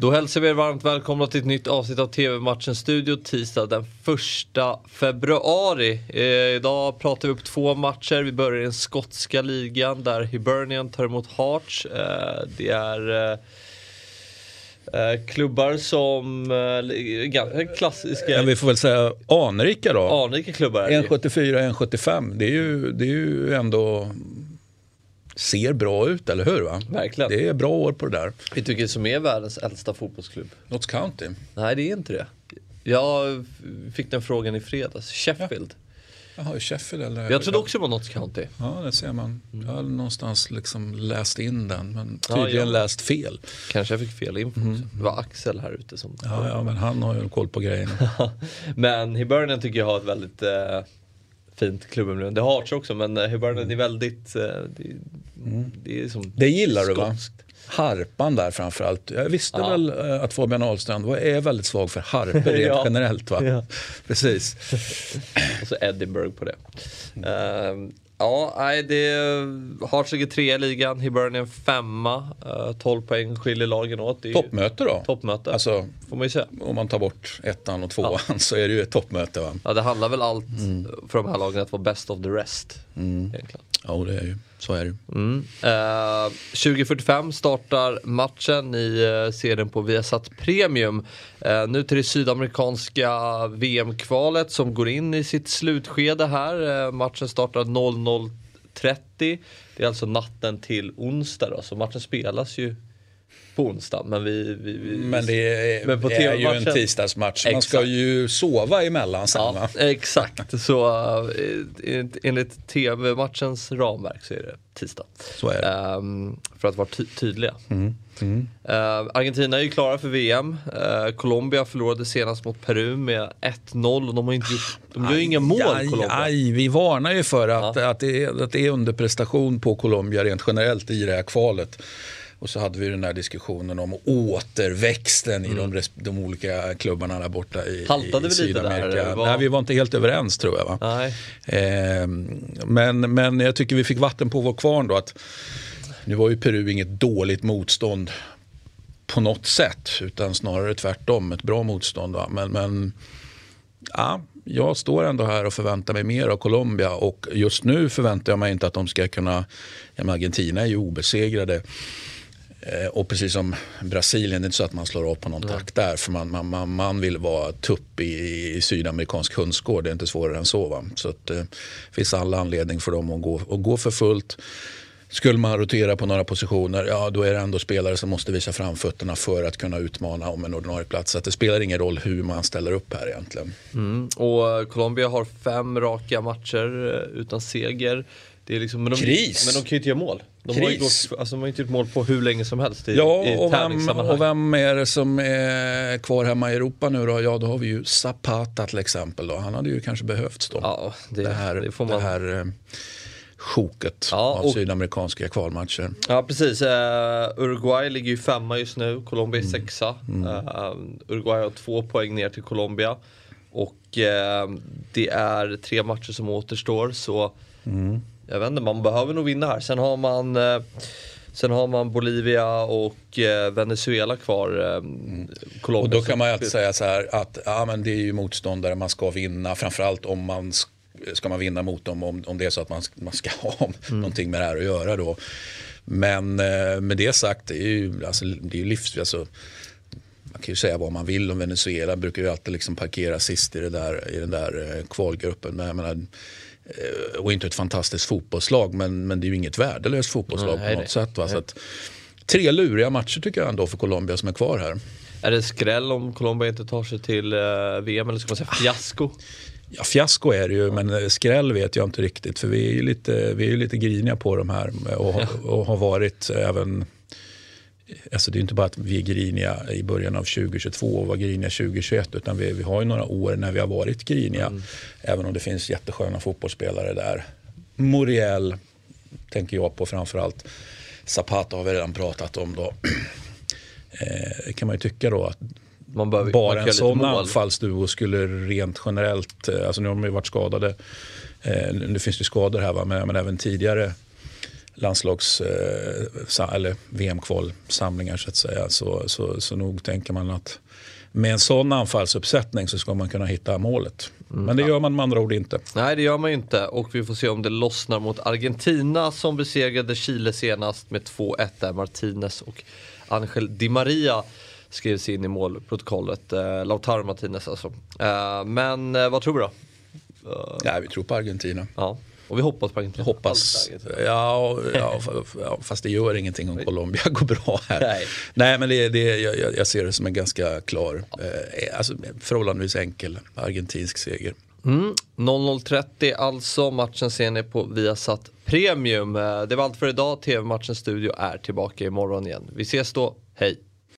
Då hälsar vi er varmt välkomna till ett nytt avsnitt av TV-matchen Studio tisdag den 1 februari. Eh, idag pratar vi upp två matcher. Vi börjar i den skotska ligan där Hibernian tar emot Hearts. Eh, det är eh, eh klubbar som eh, klassiska... Ja, vi får väl säga anrika då. Anrika klubbar. 1,74, 1,75. Det, är ju, det är ju ändå ser bra ut, eller hur? Va? Verkligen. Det är bra år på det där. Vet du vilken som är världens äldsta fotbollsklubb? Notts County? Nej, det är inte det. Jag fick den frågan i fredags. Sheffield. Ja. Jaha, Sheffield eller? Jag trodde också det var Notts County. Ja, det ser man. Jag har någonstans liksom läst in den, men tydligen ja, läst fel. Kanske jag fick fel info mm. Det var Axel här ute som... Ja, ja men han har ju koll på grejerna. men Hibernian tycker jag har ett väldigt eh, fint klubbemblem. Det har Hearts också, men Hibernian är väldigt... Eh, det, Mm. Det, är som det gillar skånskt. du va? Harpan där framförallt. Jag visste ja. väl eh, att Fabian Ahlstrand är väldigt svag för harper rent ja. generellt. Va? Ja. Precis. Och så Edinburgh på det. Uh, ja, nej, det har 23 i ligan, Hibernian femma. Uh, 12 poäng skiljer lagen åt. Toppmöte då? Toppmöte, alltså, får man ju säga. Om man tar bort ettan och tvåan ja. så är det ju ett toppmöte. Va? Ja, det handlar väl allt mm. för de här lagen att vara best of the rest. Mm. Ja, det är ju. Så är det. Mm. Eh, uh, 2045 startar matchen i uh, serien på Viasat Premium. Uh, nu till det sydamerikanska VM-kvalet som går in i sitt slutskede här. Uh, matchen startar 00.30. Det är alltså natten till onsdag då, så matchen spelas ju på onsdag. Men, vi, vi, vi men det är, men på är ju en tisdagsmatch. Man ska ju sova emellan sen ja, va? Exakt, så uh, enligt tv-matchens ramverk så är det tisdag. Så är det. Um, för att vara ty tydliga. Mm. Mm. Uh, Argentina är ju klara för VM. Uh, Colombia förlorade senast mot Peru med 1-0 och de har inte gjort, de gör ju inga mål aj, Colombia. Aj, vi varnar ju för att, ja. att, det är, att det är underprestation på Colombia rent generellt i det här kvalet. Och så hade vi den där diskussionen om återväxten mm. i de, de, olika klubbarna där borta i, Haltade i Sydamerika. Där, var... Nej, vi var inte helt överens tror jag. Va? Nej. Eh, men, men jag tycker vi fick vatten på vår kvarn då. Att, nu var ju Peru inget dåligt motstånd på något sätt utan snarare tvärtom, ett bra motstånd. Va? Men, men ja, jag står ändå här och förväntar mig mer av Colombia och just nu förväntar jag mig inte att de ska kunna, ja, Argentina är ju obesegrade. Eh, och precis som Brasilien, det är inte så att man slår av på någon takt där. För man, man, man vill vara tupp i, i sydamerikansk hönsgård. Det är inte svårare än så. Va? Så att, det eh, finns alla anledning för dem att gå, att gå för fullt. Skulle man rotera på några positioner, ja då är det ändå spelare som måste visa framfötterna för att kunna utmana om en ordinarie plats. Så det spelar ingen roll hur man ställer upp här egentligen. Mm. Och Colombia har fem raka matcher eh, utan seger. Det är liksom, men, de, Kris! men de kan ju inte göra mål. De Kris. har, ju gått, alltså, de har inte gjort mål på hur länge som helst i, ja, i och vem, och vem är det som är kvar hemma i Europa nu då? Ja, då har vi ju Zapata till exempel. Då. Han hade ju kanske behövts då. Ja, det, det här, det får man... det här eh, sjoket ja, av och, sydamerikanska kvalmatcher. Ja precis, uh, Uruguay ligger ju femma just nu, Colombia är mm. sexa. Mm. Uh, Uruguay har två poäng ner till Colombia. Och uh, det är tre matcher som återstår så mm jag vet inte, man behöver nog vinna här. Sen har man eh, Sen har man Bolivia och eh, Venezuela kvar. Eh, mm. Och då kan man ju alltid säga så här att ja, men det är ju motståndare man ska vinna. Framförallt om man ska man vinna mot dem om, om det är så att man, man ska ha mm. någonting med det här att göra då. Men eh, med det sagt, det är ju, alltså, det är livs... Alltså, man kan ju säga vad man vill om Venezuela. Brukar ju alltid liksom parkera sist i, det där, i den där kvalgruppen. Men jag menar, och inte ett fantastiskt fotbollslag men, men det är ju inget värdelöst fotbollslag Nej, på något sätt. Va? Så att, tre luriga matcher tycker jag ändå för Colombia som är kvar här. Är det skräll om Colombia inte tar sig till uh, VM eller ska man säga fiasko? Ja, fiasko är det ju, men eh, skräll vet jag inte riktigt. För vi är ju lite, vi är lite griniga på de här och, och har varit även Alltså det är inte bara att vi är griniga i början av 2022 och var griniga 2021 utan vi, vi har ju några år när vi har varit griniga. Mm. Även om det finns jättesköna fotbollsspelare där. Moriel tänker jag på framförallt. Zapata har vi redan pratat om då. Eh, kan man ju tycka då att man behöver, bara man en sån anfallsduo skulle rent generellt, eh, alltså nu har de ju varit skadade. Eh, nu finns det skador här va, men, men även tidigare landslags eh, eller VM-kvalsamlingar så att säga. Så, så, så nog tänker man att med en sån anfallsuppsättning så ska man kunna hitta målet. Mm. Men det gör man med andra ord inte. Nej det gör man ju inte och vi får se om det lossnar mot Argentina som besegrade Chile senast med 2-1 där Martinez och Angel Di Maria skrevs in i målprotokollet. Eh, Lautaro Martinez alltså. Eh, men eh, vad tror vi då? Uh, ja, vi tror på Argentina. Ja. Och vi hoppas på Argentina. Hoppas. Ja, ja, fast det gör ingenting om Colombia går bra här. Nej, Nej men det, det, jag, jag ser det som en ganska klar, eh, alltså, förhållandevis enkel argentinsk seger. Mm. 00.30 alltså, matchen ser ni på Viasat Premium. Eh, det var allt för idag, TV-matchens studio är tillbaka imorgon igen. Vi ses då, hej!